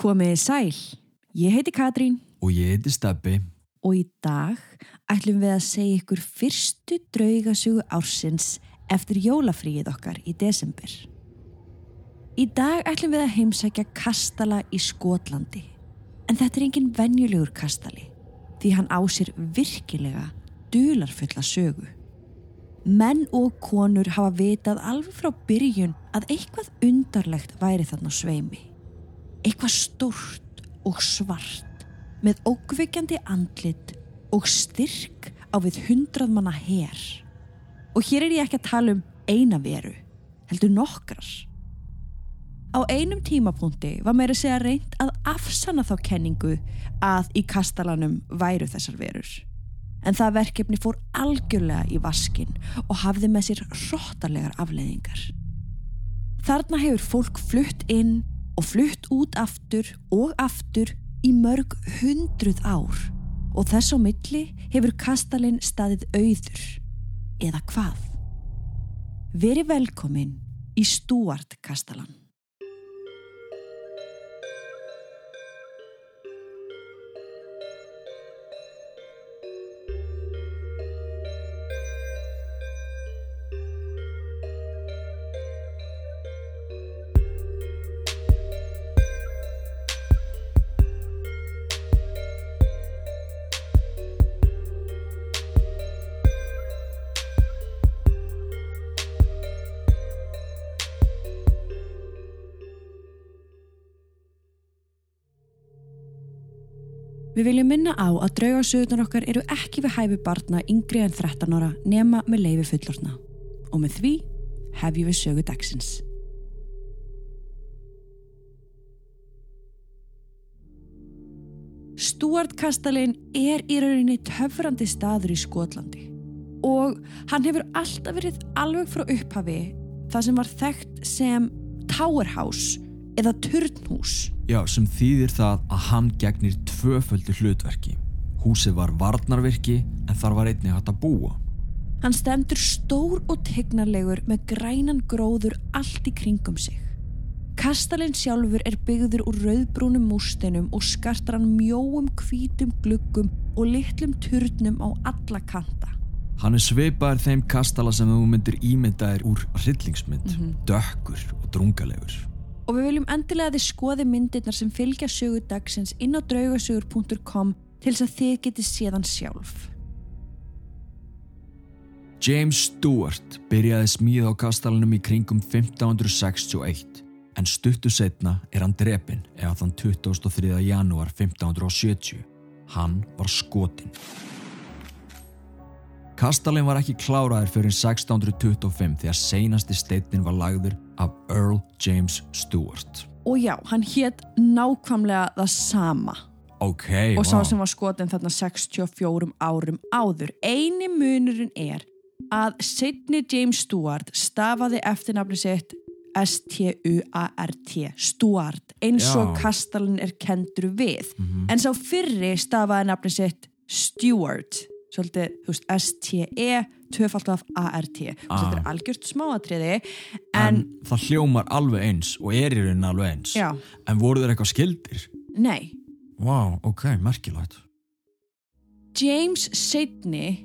Komiði sæl, ég heiti Katrín Og ég heiti Steppi. og í dag ætlum við að segja ykkur fyrstu draugasögu ársins eftir jólafríið okkar í desember. Í dag ætlum við að heimsækja kastala í Skotlandi. En þetta er engin venjulegur kastali því hann á sér virkilega dularfulla sögu. Menn og konur hafa vitað alveg frá byrjun að eitthvað undarlegt væri þarna sveimi. Eitthvað stórt og svart með ókveikjandi andlit og styrk á við hundrað manna her. Og hér er ég ekki að tala um eina veru, heldur nokkrar. Á einum tímapunkti var meira segja reynd að afsanna þá kenningu að í kastalanum væru þessar verur. En það verkefni fór algjörlega í vaskin og hafði með sér hróttalegar afleiðingar. Þarna hefur fólk flutt inn og flutt út aftur og aftur í mörg hundruð ár og þess á milli hefur kastalinn staðið auður. Eða hvað? Veri velkomin í Stúart kastalan. Við viljum minna á að draugasögurnar okkar eru ekki við hæfi barna yngri en 13 ára nema með leifi fullorna. Og með því hefjum við sögu dagsins. Stuart Kastalin er í rauninni töfrandi staður í Skotlandi og hann hefur alltaf verið alveg frá upphafi það sem var þekkt sem Tower House eða Turnhús. Já, sem þýðir það að hann gegnir tvöföldu hlutverki. Húsið var varnarvirki en þar var einnig hægt að búa. Hann stendur stór og tegnarlegur með grænan gróður allt í kringum sig. Kastalinn sjálfur er byggður úr rauðbrúnum músteinum og skartar hann mjóum hvítum gluggum og litlum turnum á alla kanta. Hann er sveipaður þeim kastala sem þú myndir ímyndaðir úr hryllingsmynd, dökkur og drungalegur. Og við viljum endilega að þið skoði myndirnar sem fylgja sögu dagsins inn á draugasögur.com til þess að þið getið séðan sjálf. James Stewart byrjaði smíð á kastalanum í kringum 1561 en stuttu setna er hann drepinn eða þann 23. janúar 1570. Hann var skotinn. Kastalin var ekki kláraður fyrir 1625 þegar seinasti steinin var lagður af Earl James Stewart. Og já, hann hétt nákvæmlega það sama Ok, og sá sem var skotin þarna 64 árum áður. Eini munurinn er að Sidney James Stewart stafaði eftirnafni sitt S-T-U-A-R-T Stuart, eins og Já. kastalinn er kendur við. Mhm. En sá fyrri stafaði nafni sitt Stewart, svolítið, þú veist, S-T-E, tvöfalt af A-R-T. Ah. Þetta er algjört smáatriði, En, en, það hljómar alveg eins og er í rauninni alveg eins. já, En voru þeir eitthvað skildir? nei. Vá, ok, merkilegt. James Sidney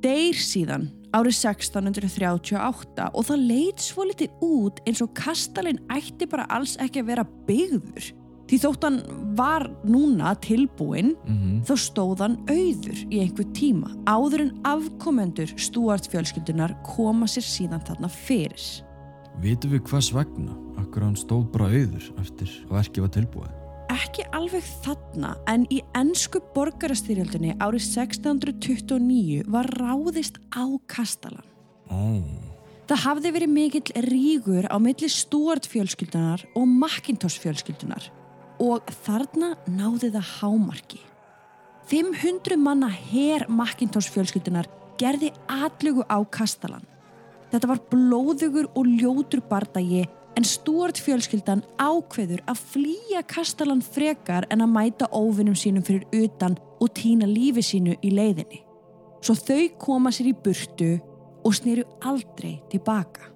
deyr síðan árið 1638 og það leit svo litið út eins og kastalinn ætti bara alls ekki að vera byggður. Því þótt hann var núna tilbúinn Mm þá stóð hann auður í einhver tíma áður en afkomendur Stuart fjölskyldunar koma sér síðan þarna fyrir. Vitum við hvers vegna? Akkur hann stóð bara auður eftir að verkið var tilbúið. Ekki alveg þarna en í ennsku borgarastyrjöldinni árið 1629 var ráðist á kastalan. Ó, Það hafði verið mikill rígur á milli Stuart fjölskyldunar og Macintosh fjölskyldunar og þarna náði það hámarki. 500 manna her Macintosh fjölskyldunar gerði atlugu á kastalan. Þetta var blóðugur og ljótur bardagi en Stuart fjölskyldan ákveður að flýja kastalan frekar en að mæta óvinnum sínum fyrir utan og týna lífi sínu í leiðinni. Svo þau koma sér í burtu og snýru aldrei tilbaka.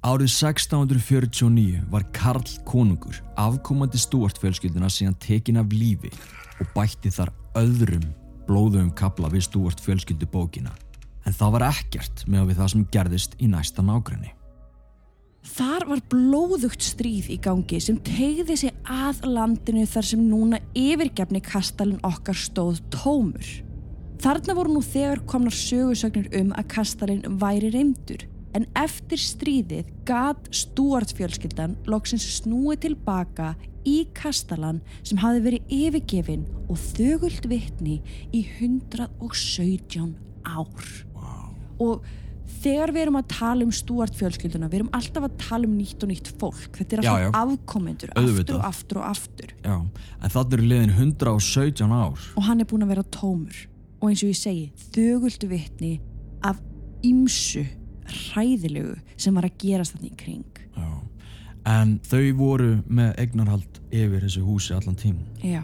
Árið 1649 var Karl konungur afkomandi stúart fjölskylduna síðan tekin af lífi og bætti þar öðrum blóðum kapla við stúart fjölskyldu bókina. En það var ekkert með við það sem gerðist í næsta nágrinni. Þar var blóðugt stríð í gangi sem tegði sig að landinu þar sem núna yfirgefni kastalin okkar stóð tómur. Þarna voru nú þegar komnar sögursögnir um að kastalin væri reymdur en eftir stríðið gat Stuart fjölskyldan loksins snúið tilbaka í kastalan sem hafi verið yfirgefin og þögult vitni í 117 ár. Wow. Og þegar við erum að tala um Stuart fjölskylduna, við erum alltaf að tala um nýtt og nýtt fólk. Þetta er Já, alltaf já. afkomendur, Auðvitað. aftur og aftur og aftur. Já, en þannig eru liðin 117 ár. Og hann er búin að vera tómur. Og eins og ég segi, þöguldu vitni af ymsu hræðilegu sem var að gerast þannig í kring. Já. En þau voru með eignarhald yfir þessu húsi allan tím. Já.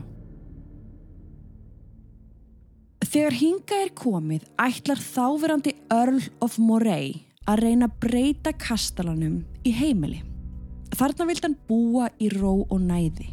Þegar hinga er komið ætlar þáverandi Earl of Moray að reyna að breyta kastalanum í heimili. Þarna vild hann búa í ró og næði.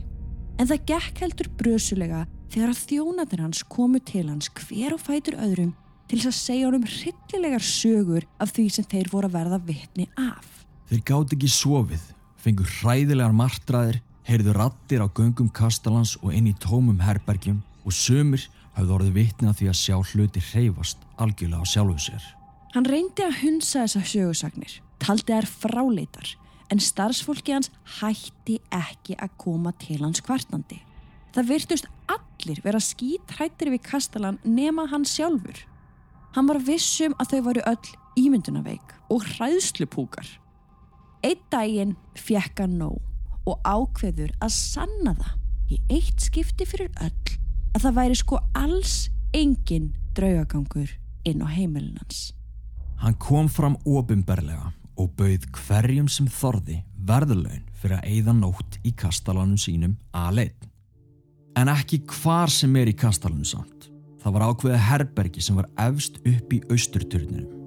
En það gekk heldur brösulega þegar að þjónatir hans komu til hans hver og fætur öðrum til þess að segja honum hryllilegar sögur af því sem þeir voru að verða vitni af. Þeir gátt ekki sofið, fengu hræðilegar martraðir, heyrðu rattir á göngum kastalans og inn í tómum herbergjum og sömur hafði orðið vitni að því að sjá hluti hreyfast algjörlega á sjálfu sér. Hann reyndi að hunsa þessar sögursagnir, taldi þær fráleitar, en starfsfólki hans hætti ekki að koma til hans kvartandi. Það virtust allir vera skítrættir við kastalan nema hann sjálfur. Hann var vissum að þau varu öll ímyndunaveik og hræðslupúkar. Eitt daginn fjekk hann nóg og ákveður að sanna það í eitt skipti fyrir öll að það væri sko alls engin draugagangur inn á heimilinans. Hann kom fram ofinberlega og bauð hverjum sem þorði verðlaun fyrir að eyða nótt í kastalanum sínum aðleitt. En ekki hvar sem er í kastalanum samt. Það var ákveðið herbergi sem var efst upp í austurturninum.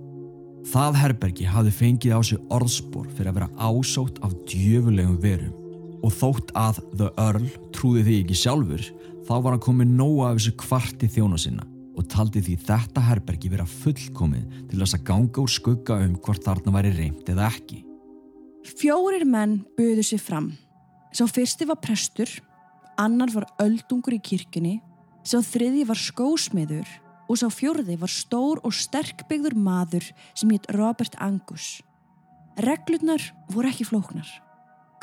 Það herbergi hafði fengið á sig orðspor fyrir að vera ásótt af djöfulegum verum og þótt að The Earl trúði því ekki sjálfur þá var hann komið nóga af þessu kvarti þjóna sinna og taldi því þetta herbergi vera fullkomið til þess að ganga úr skugga um hvort þarna væri reynd eða ekki. Fjórir menn buðu sér fram. Sá fyrsti var prestur, annar var öldungur í kirkjunni, sá þriði var skósmiður og sá fjórði var stór og sterkbyggður maður sem hétt Robert Angus. Reglurnar voru ekki flóknar.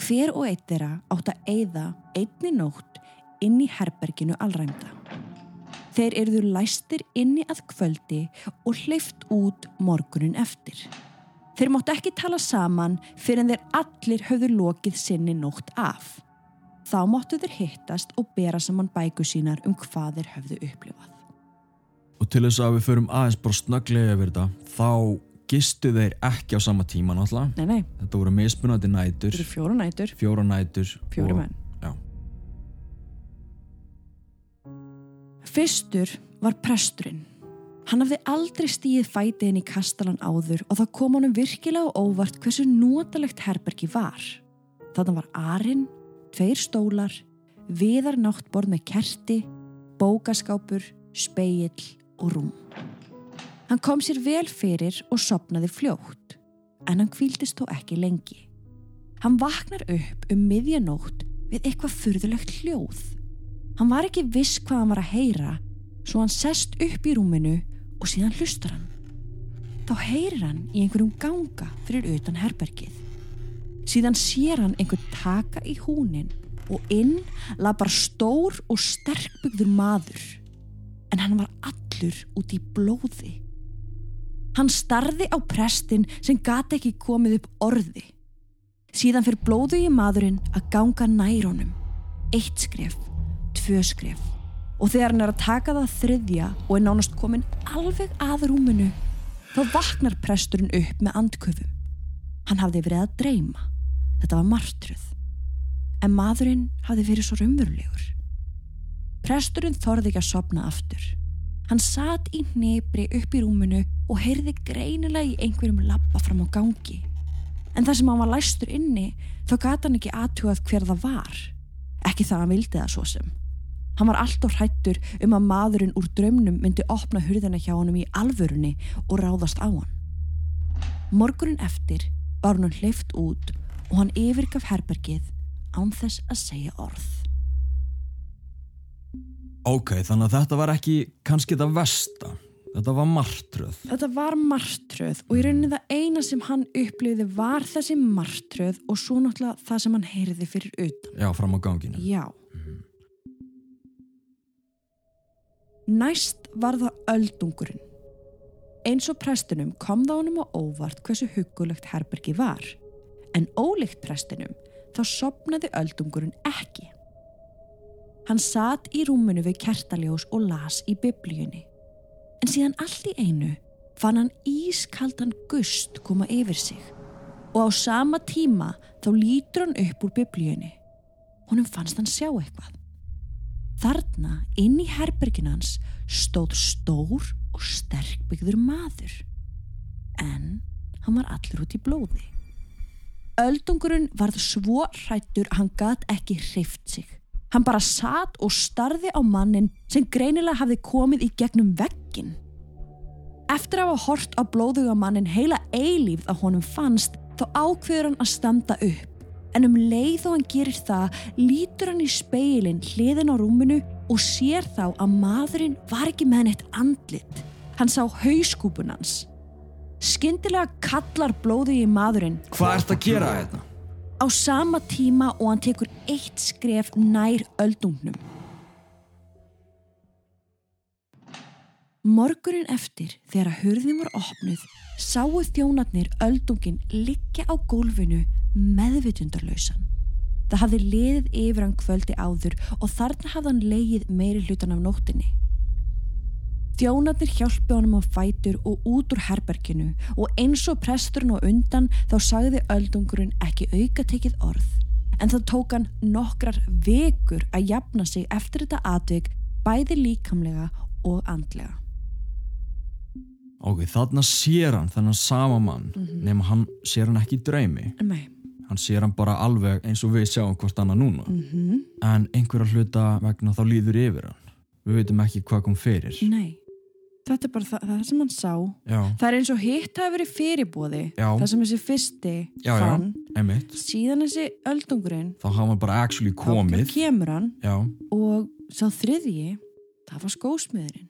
Hver og eitt þeirra átt að eyða einni nótt inn í herberginu allræmda. Þeir eruðu læstir inni að kvöldi og hleyft út morgunin eftir. Þeir mátt ekki tala saman fyrir en þeir allir höfðu lokið sinni nótt af. Þá máttu þeir hittast og bera saman bæku sínar um hvað þeir höfðu upplifað. Og til þess að við förum aðeins bara snögglega yfir þetta, þá gistu þeir ekki á sama tíma náttúrulega. Nei, nei, Þetta voru mismunandi nætur, þetta eru fjóra nætur, fjóra nætur. fjóri og- menn. Já. Fyrstur var presturinn. Hann hafði aldrei stíð fætið inn í kastalan áður og það kom honum virkilega á óvart hversu notalegt herbergi var. Þarna var arinn, tveir stólar, viðar náttborð með kerti, bókaskápur, speill og rúm. Hann kom sér vel fyrir og sopnaði fljótt, en hann kvíldist þó ekki lengi. Hann vaknar upp um miðjanótt við eitthvað furðulegt hljóð. Hann var ekki viss hvað hann var að heyra, svo hann sest upp í rúminu og síðan hlustar hann. Þá heyrir hann í einhverjum ganga fyrir utan herbergið. Síðan sér hann einhver taka í húnin og inn lapar stór og sterkbyggður maður. En hann var allur út í blóði. Hann starði á prestin sem gati ekki komið upp orði. Síðan fyrir blóðu í maðurinn að ganga nær honum. Eitt skref, tvö skref. Og þegar hann er að taka það þriðja og er nánast komin alveg að rúminu, þá vaknar presturinn upp með andköfum. Hann hafði verið að dreyma. Þetta var martruð. En maðurinn hafði verið svo raunverulegur. Presturinn þorði ekki að sopna aftur. Hann satt í hnebri upp í rúminu og heyrði greinilega í einhverjum lappa fram á gangi. En þar sem hann var læstur inni, þá gata hann ekki aðtugað hver það var. Ekki það hann vildi það svo sem. Hann var alltof hrættur um að maðurinn úr draumnum myndi opna hurðina hjá honum í alvörunni og ráðast á hann. Morgunin eftir var hann hleyft út og hann yfirgaf herbergið án þess að segja orð. Ok, þannig að þetta var ekki kannski það versta. Þetta var martröð. Þetta var martröð og í rauninni það eina sem hann upplýði var þessi martröð og svo náttúrulega það sem hann heyrði fyrir utan. Já, fram á ganginu. Já. Næst var það öldungurinn. Eins og prestunum kom það honum á óvart hversu huggulegt herbergi var. En ólíkt prestunum þá sopnaði öldungurinn ekki. Hann satt í rúmunu við kertaljós og las í biblíunni. En síðan allt í einu fann hann ískaldan gust koma yfir sig og á sama tíma þá lítur hann upp úr biblíunni. Honum fannst hann sjá eitthvað. Þarna inn í herberginans stóð stór og sterkbyggður maður. En hann var allur út í blóði. Öldungurinn varð svo hrættur að hann gat ekki hreift sig. Hann bara satt og starði á mannin sem greinilega hafði komið í gegnum veggin. Eftir að hafa hort á blóðuga mannin heila eilífð að honum fannst þá ákveður hann að standa upp. En um leið og hann gerir það lítur hann í speilin hliðin á rúminu og sér þá að maðurinn var ekki með neitt andlit. Hann sá hauskúpunans. Skyndilega kallar blóðugi maðurinn Hvað ert að gera þetta? á sama tíma og hann tekur eitt skref nær öldungnum. Morgunin eftir þegar hurðin var opnuð sáu þjónarnir öldungin liggja á gólfinu meðvitundarlausan. Það hafði liðið yfir hann kvöldi áður og þarna hafði hann leið meiri hlutan af nóttinni. Þjónarnir hjálpi honum á fætur og út úr herberginu og eins og presturinn og undan þá sagði öldungurinn ekki auka tekið orð en það tók hann nokkrar vekur að jafna sig eftir þetta atvik bæði líkamlega og andlega. Ok, þarna sér hann þennan sama mann nema hann sér hann ekki í draumi. Nei. Hann sér hann bara alveg eins og við sjáum hvort annað núna. Mm -hmm. En einhverja hluta vegna þá líður yfir hann. Við veitum ekki hvað kom fyrir. Nei. Þetta er bara það, það sem hann sá. Já, Það er eins og hitt hafi verið fyrirbóði. Já. Það sem þessi fyrsti já, já, fann. einmitt. Síðan þessi öldungurinn. Þá hafa hann bara actually þá komið. kemur hann Já, og sá þriðji, það var skósmiðurinn.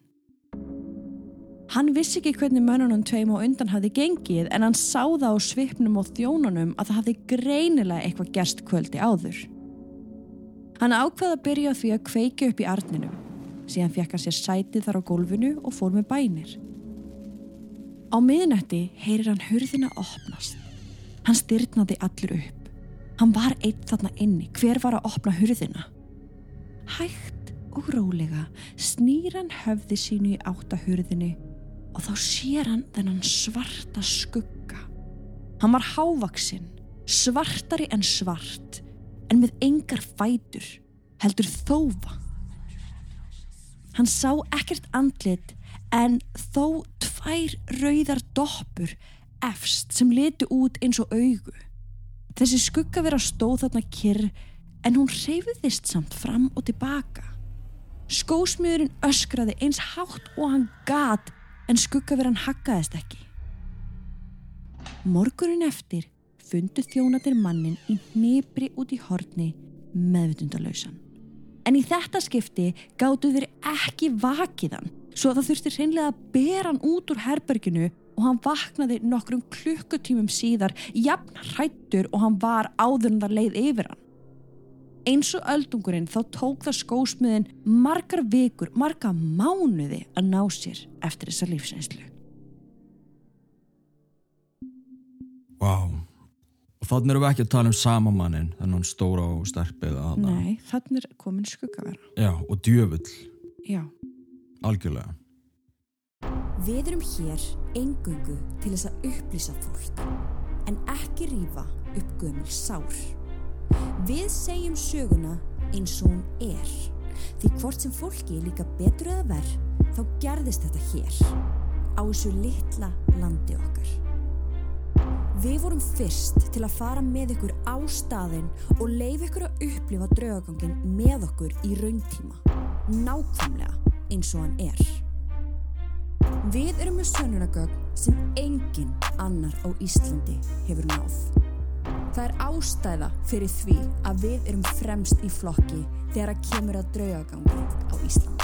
Hann vissi ekki hvernig mönnunum tveim og undan hafði gengið en hann sá það á svipnum og þjónunum að það hafði greinilega eitthvað gerst kvöldi áður. Hann ákvaði að byrja því að kveiki upp í arninum. Síðan fekk hann sér sætið þar á gólfinu og fór með bænir. Á miðnætti heyrir hann hurðina opnast. Hann styrnaði allur upp. Hann var einn þarna inni. Hver var að opna hurðina? Hægt og rólega snýr hann höfði sínu í áttahurðinu og þá sér hann þennan svarta skugga. Hann var hávaksinn, svartari en svart, en með engar fætur, heldur þófa. Hann sá ekkert andlit en þó tvær rauðar doppur efst sem letu út eins og augu. Þessi skugga vera stóð þarna kyrr en hún reyfiðist samt fram og tilbaka. Skósmiðurinn öskraði eins hátt og hann gat en skuggaveran haggaðist ekki. Morgunin eftir fundu þjónatir mannin í hnibri út í horni meðvitundalausan. En í þetta skipti gáttu þeir ekki vakið hann svo að það þurfti hreinlega að bera hann út úr herberginu og hann vaknaði nokkrum klukkutímum síðar jafn hrættur og hann var áður en það leið yfir hann. Eins og öldungurinn þá tók það skósmiðin margar vikur, marga mánuði að ná sér eftir þessa lífseinslu. vá. Og þannig erum við ekki að tala um sama mannin, þennan stóra og sterkbyggða þarna. Nei, þannig er komin skuggavera. Já, og djöfull, Já. algjörlega. Við erum hér engungu til þess að upplýsa fólk, en ekki rífa upp gömul sár. Við segjum söguna eins og hún er, því hvort sem fólki er líka betur eða verð, þá gerðist þetta hér, á þessu litla landi okkar. Við vorum fyrst til að fara með ykkur á staðinn og leif ykkur að upplifa draugagangin með okkur í rauntíma. Nákvæmlega eins og hann er. Við erum með sönunagögn sem engin annar á Íslandi hefur náð. Það er ástæða fyrir því að við erum fremst í flokki þegar að kemur að draugagangi á Íslandi.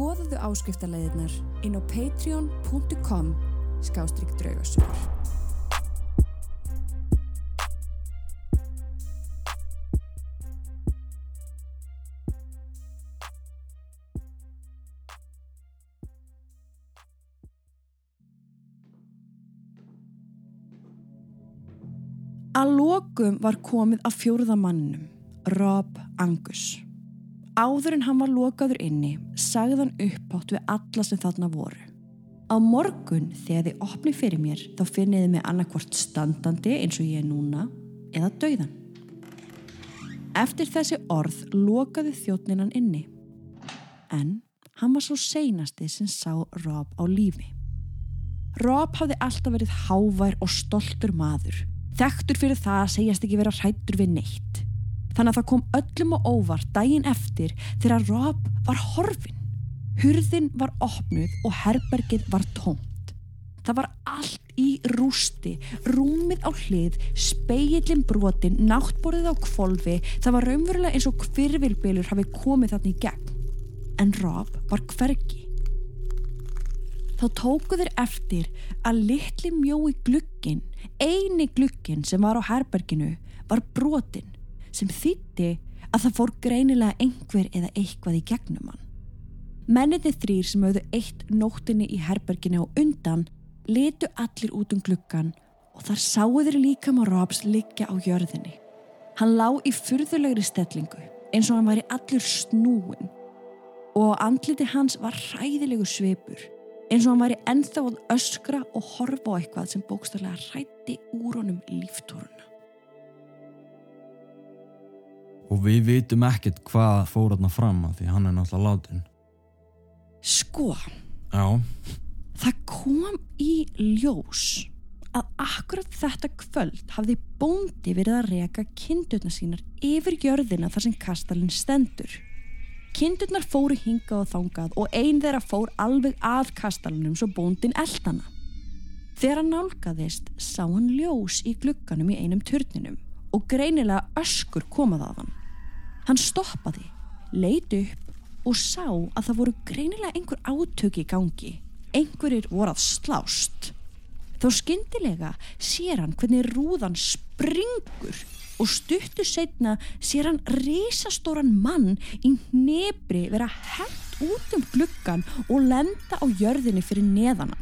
Skoðuðu áskriftarleiðirnar inn á patreon.com skástrygg draugasögur. Að lokum var komið að fjórða mannum, Rob Angus. Áður en hann var lokaður inni, sagði hann uppátt við alla sem þarna voru. Á morgun þegar þið opni fyrir mér þá finniði mig annarkvort standandi eins og ég er núna eða dauðan. Eftir þessi orð lokaði þjóttninnan inni. En hann var svo seinasti sem sá Rob á lífi. Rob hafði alltaf verið hávær og stoltur maður Þekktur fyrir það að segjast ekki vera hrættur við neitt. Þannig að það kom öllum og óvart daginn eftir þegar Rob var horfin. Hurðin var opnuð og herbergið var tómt. Það var allt í rústi, rúmið á hlið, speillin brotin, náttborðið á kvolvi. Það var raunverulega eins og hvirvilbilur hafi komið þarna í gegn. En Rob var hvergi þá tóku þeir eftir að litli mjói glukkin, eini glukkin sem var á herberginu, var brotin sem þýtti að það fór greinilega einhver eða eitthvað í gegnum hann. Menniði þrýr sem auðu eitt nóttinni í herberginu og undan litu allir út um glukkan og þar sáu þeir líka má Robs liggja á jörðinni. Hann lá í fyrðulegri stellingu eins og hann var í allur snúin og andliti hans var hræðilegu sveipur eins og hann væri ennþá að öskra og horfa á eitthvað sem bókstarlega hrætti úr honum líftóruna. Og við vitum ekkert hvað fór þarna fram að því hann er náttúrulega látin. Sko, Já, það kom í ljós að akkurat þetta kvöld hafði bóndi verið að reka kindurna sínar yfir jörðina þar sem kastalinn stendur. Kindurnar fóru hinga og þangað og einn þeirra fór alveg að kastalunum svo bóndin eldana. Þegar hann nálgæðist sá hann ljós í glugganum í einum turninum og greinilega öskur komað af hann. Hann stoppaði, leiti upp og sá að það voru greinilega einhver átöki í gangi. Einhverjir voru að slást. Þá skyndilega sér hann hvernig rúðan springur og stuttu setna sér hann risastóran mann í nebri vera held út um gluggan og lenda á jörðinni fyrir neðana.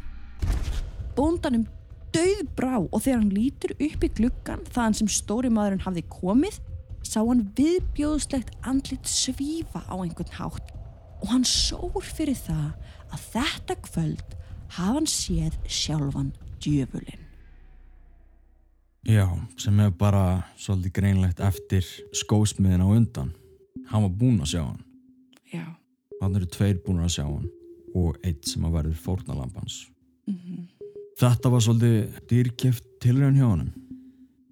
Bóndanum döð brá og þegar hann lítur upp í gluggan þaðan sem stóri maðurinn hafði komið sá hann viðbjóðslegt andlit svífa á einhvern hátt og hann sór fyrir það að þetta kvöld hafa hann séð sjálfan djöfulinn. já, sem er bara svolítið greinlegt eftir skósmiðin á undan. Hann var búinn að sjá hann. Já. Hann eru tveir búin að sjá hann og eitt sem að verður fórnalampans. Mm Þetta var svolítið dýrkjöft tilraun hjá honum.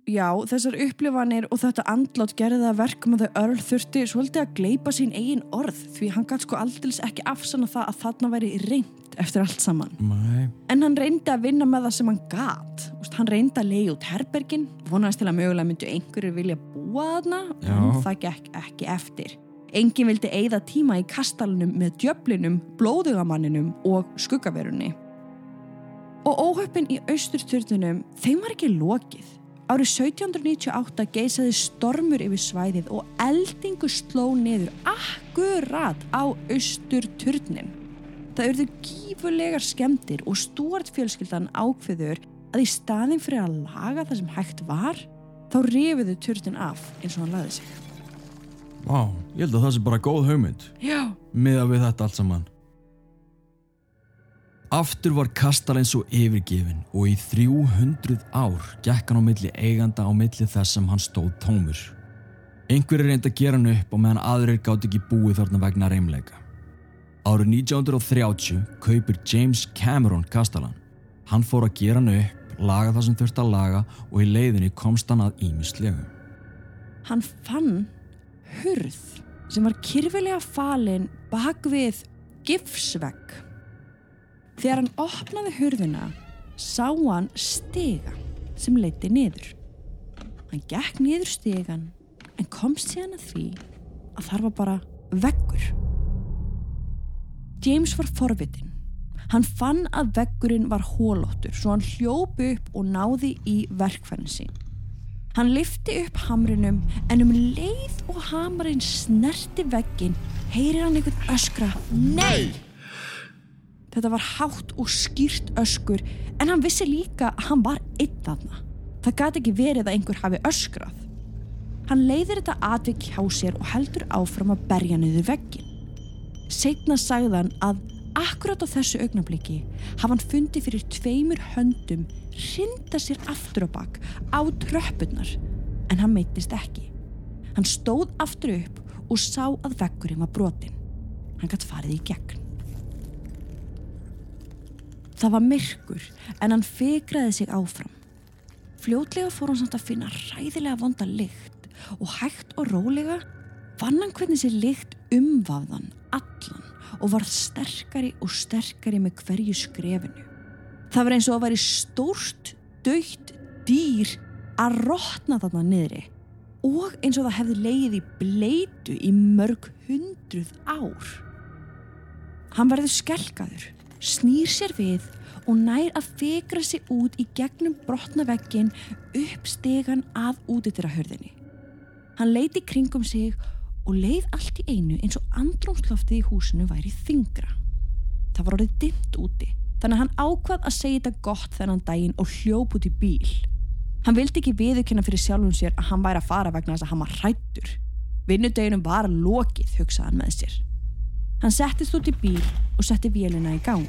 Já, þessar upplifanir og þetta andlátt gerði það verkum að þau örl þurfti svolítið að gleipa sín eigin orð því hann gæti sko aldils ekki afsanna það að þarna væri reynd eftir allt saman. Nei, En hann reyndi að vinna með það sem hann. Úst, hann reyndi að leiði út herbergin, vonaðist til að mögulega myndu einhverjir vilja búa þarna, en það gekk ekki eftir. Engin vildi eigða tíma í kastalunum með djöflinum, blóðugamanninum og skuggaverunni. Og óhöppin í austurturtunum, þeim var ekki lokið. Árið 1798 geisaði stormur yfir svæðið og eldingu sló niður akkurat á austurturnin. Það urðu gífurlegar skemmtir og stúart fjölskyldan ákveður að í staðin fyrir að laga það sem hægt var, þá rifiðu turnin af eins og hann laði sig. vá, ég held að það sé bara góð hugmynd. Já. miða við þetta allt saman. Aftur var kastalinn svo yfirgefin og í 300 ár gekk hann á milli eiganda á milli þess sem hann stóð tómur. Einhverjir reyndi að gera hann upp og meðan aðrir gátt ekki búið þarna vegna reymleika. Árið 1930 kaupir James Cameron kastalan. Hann fór að gera hann upp, laga það sem þurft að laga og í leiðinni komst hann að ímislegu. Hann fann hurð sem var kyrfilega falin bak við gifsvegg. Þegar hann opnaði hurðina sá hann stiga sem leiti niður. Hann gekk niður stigan en komst síðan að því að þar var bara veggur. James var forvitin. Hann fann að veggurinn var hólóttur svo hann hljópi upp og náði í verkfærin sín. Hann lifti upp hamrinum en um leið og hamarinn snerti veggin heyrir hann einhvern öskra NEI! Þetta var hátt og skýrt öskur en hann vissi líka að hann var einn þarna. Það gæti ekki verið að einhver hafi öskrað. Hann leiðir þetta atvik hjá sér og heldur áfram að berja niður veggin. Seitna sagðan að akkurat á þessu augnabliki hafa hann fundið fyrir tveimur höndum rinda sér aftur á bakk á tröppunar en hann meittist ekki. Hann stóð aftur upp og sá að veggurinn var brotin. Hann gætt farið í gegn. Það var myrkur en hann fegraði sig áfram. Fljótlega fór hann samt að finna ræðilega vonda lykt og hægt og rólega fann hann hvernig sér lykt umvafðan allan og varð sterkari og sterkari með hverju skrefinu. Það var eins og að væri stórt, dögt dýr að rótna þarna niðri og eins og það hefði leið í bleitu í mörg hundruð ár. Hann verður skelkaður snýr sér við og nær að fegra sig út í gegnum brotnaveggin upp stegan að útitira hörðinni. Hann leiti kringum sig og leið allt í einu eins og andrumsloftið í húsinu væri þingra. Það var orðið dimt úti, þannig að hann ákvað að segja þetta gott þennan daginn og hljóp út í bíl. Hann vildi ekki viðurkenna fyrir sjálfum sér að hann væri að fara vegna þess að hann var hrættur. Vinnudeginum var lokið, hugsaði hann með sér. Hann settist út í bíl og setti vélina í gang.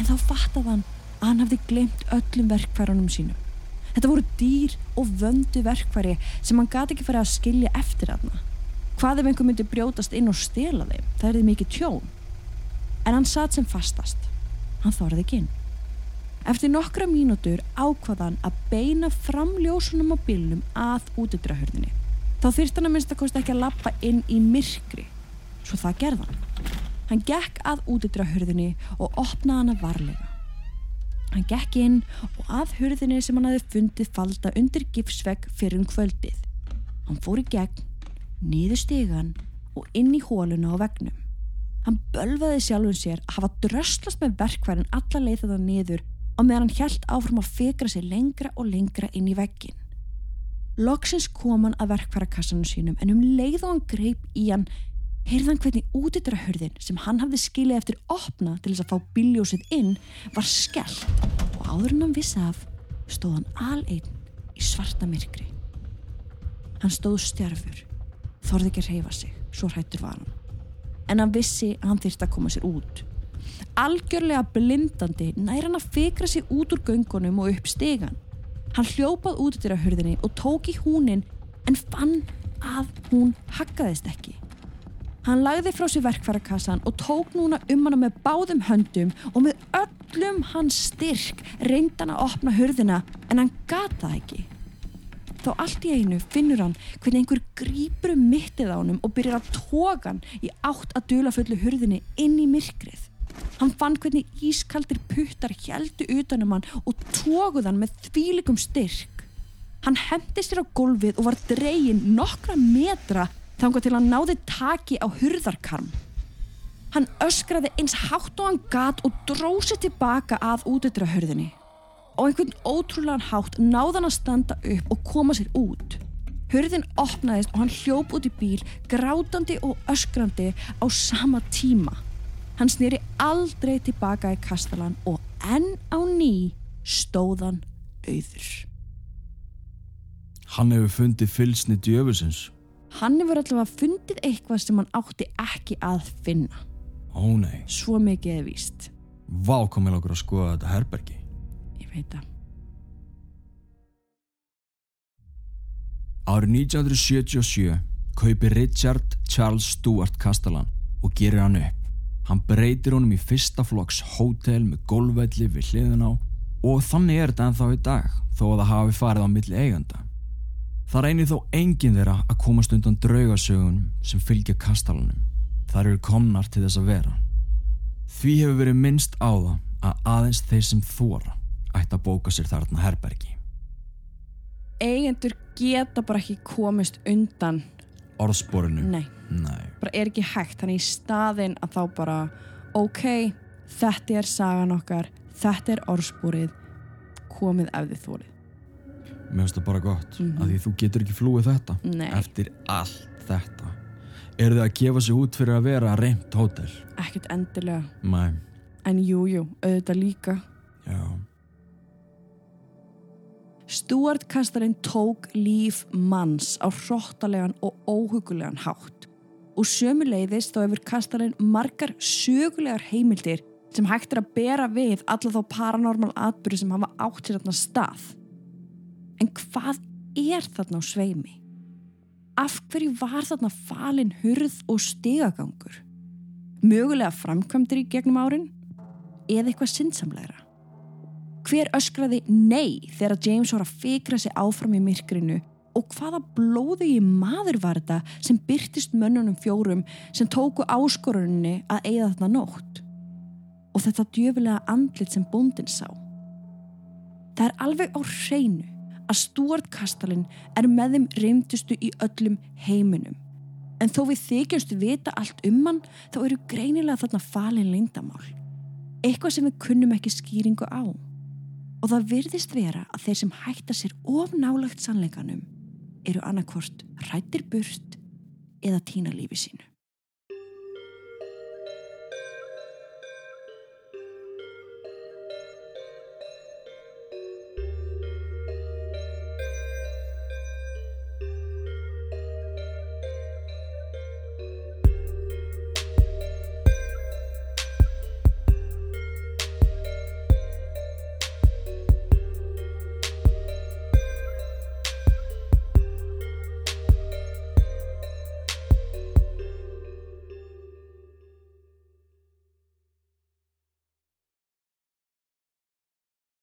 En þá fattaði hann að hann hafði glemt öllum verkfærunum sínum. Þetta voru dýr og vöndu verkfæri sem hann gati ekki farið að skilja eftir aðna. Hvað ef einhver myndi brjótast inn og stela þeim? Það erði mikið tjón. En hann satt sem fastast. Hann þorði ekki inn. Eftir nokkra mínútur ákvaðan að beina fram ljósunum á bílnum að útidrahörðinni. Þá þyrst hann að minnst að kosti ekki að lappa inn í myrkri svo það gerðan. Hann gekk að útidrahurðinni og opnaði hana varlega. Hann gekk inn og að hurðinni sem hann hafi fundið falda undir gipsvegg fyrir um kvöldið. Hann fór í gegn, niður stegan og inn í hóluna á vegnum. Hann bölvaði sjálfum sér að hafa dröslast með verkværin alla leið það niður og meðan hann helt áfram að fekra sig lengra og lengra inn í veggin. Loksins kom hann að verkværakassanum sínum en um leið og hann greip í hann heyrðan hvernig útidrahörðin sem hann hafði skilið eftir opna til þess að fá biljósið inn var skellt og áður en hann vissi af stóð hann al-einn í svarta myrkri. Hann stóð stjárfur, þorði ekki að reyfa sig, svo hrættur var hann. En hann vissi að hann þyrst að koma sér út. Algjörlega blindandi nær hann að fikra sig út úr göngunum og upp stegan. Hann hljópað útidrahörðinni og tók í húnin en fann að hún hakkaðist ekki. Hann lagði frá sér verkfærakassan og tók núna um hana með báðum höndum og með öllum hans styrk reyndan að opna hurðina en hann gata ekki. Þá allt í einu finnur hann hvernig einhver grýpur um mittið á hann og byrjar að tóka hann í átt að dula fullu hurðinni inn í myrkrið. Hann fann hvernig ískaldir puttar heldu utanum hann og tókuð hann með þvílikum styrk. Hann hendi sér á gólfið og var dregin nokkra metra þanga til hann náði taki á hurðarkarm. Hann öskraði eins hátt og hann gat og dróði tilbaka að útidrahörðinni. Og einhvern ótrúlegan hátt náði hann að standa upp og koma sér út. Hörðin opnaðist og hann hljóp út í bíl, grátandi og öskrandi á sama tíma. Hann snýri aldrei tilbaka í kastalan og enn á ný stóðan auður. Hann hefur fundið fylsni djöfusins Hann hefur allavega fundið eitthvað sem hann átti ekki að finna. Ó nei. Svo mikið er víst. Vá komið okkur að skoða þetta herbergi. Ég veit það. Árið 1977 kaupi Richard Charles Stuart Castellan og gerir hann upp. Hann breytir honum í fyrsta flokks hótel með golvvelli við hliðin á og þannig er þetta ennþá í dag þó að það hafi farið á milli eiganda. Það reynir þó enginn þeirra að komast undan draugasögunum sem fylgja kastalunum. Það eru komnar til þess að vera. Því hefur verið minnst á það að aðeins þeir sem þóra ætti að bóka sér þarna herbergi. Eigendur geta bara ekki komist undan Orðsporinu? Nei, Nei. bara er ekki hægt þannig í staðin að þá bara ok, þetta er sagan okkar þetta er orðspúrið komið ef þið þórið Mér finnst það bara gott Mhm. að því þú getur ekki flúið þetta Nei, eftir allt þetta. Eru þið að gefa sig út fyrir að vera reynd hótel? ekkert endilega Nei, en jújú, jú, auðvitað líka já. Stuart kastarinn tók líf manns á hróttalegan og óhugulegan hátt og sömuleiðis þá hefur kastarinn margar sögulegar heimildir sem hægt er að bera við alla þá paranormal atbyrði sem hafa átt sér þarna stað. En hvað er þarna á sveimi? Af hverju var þarna falin hurð og stigagangur? Mögulega framkvæmdir í gegnum árin? Eða eitthvað sinnsamlegra? Hver öskraði nei þegar James var að fikra sig áfram í myrkrinu og hvaða blóði í maður var þetta sem byrtist mönnunum fjórum sem tóku áskoruninni að eigða þarna nótt? Og þetta djöfilega andlit sem bóndin sá. Það er alveg á hreinu að Stuart Kastalin er með þeim reymdustu í öllum heiminum. En þó við þykjumst vita allt um hann þá eru greinilega þarna falin leyndamál. Eitthvað sem við kunnum ekki skýringu á. Og það virðist vera að þeir sem hætta sér of nálagt sannleikanum eru annarkvort rættir burt eða týna lífi sínu.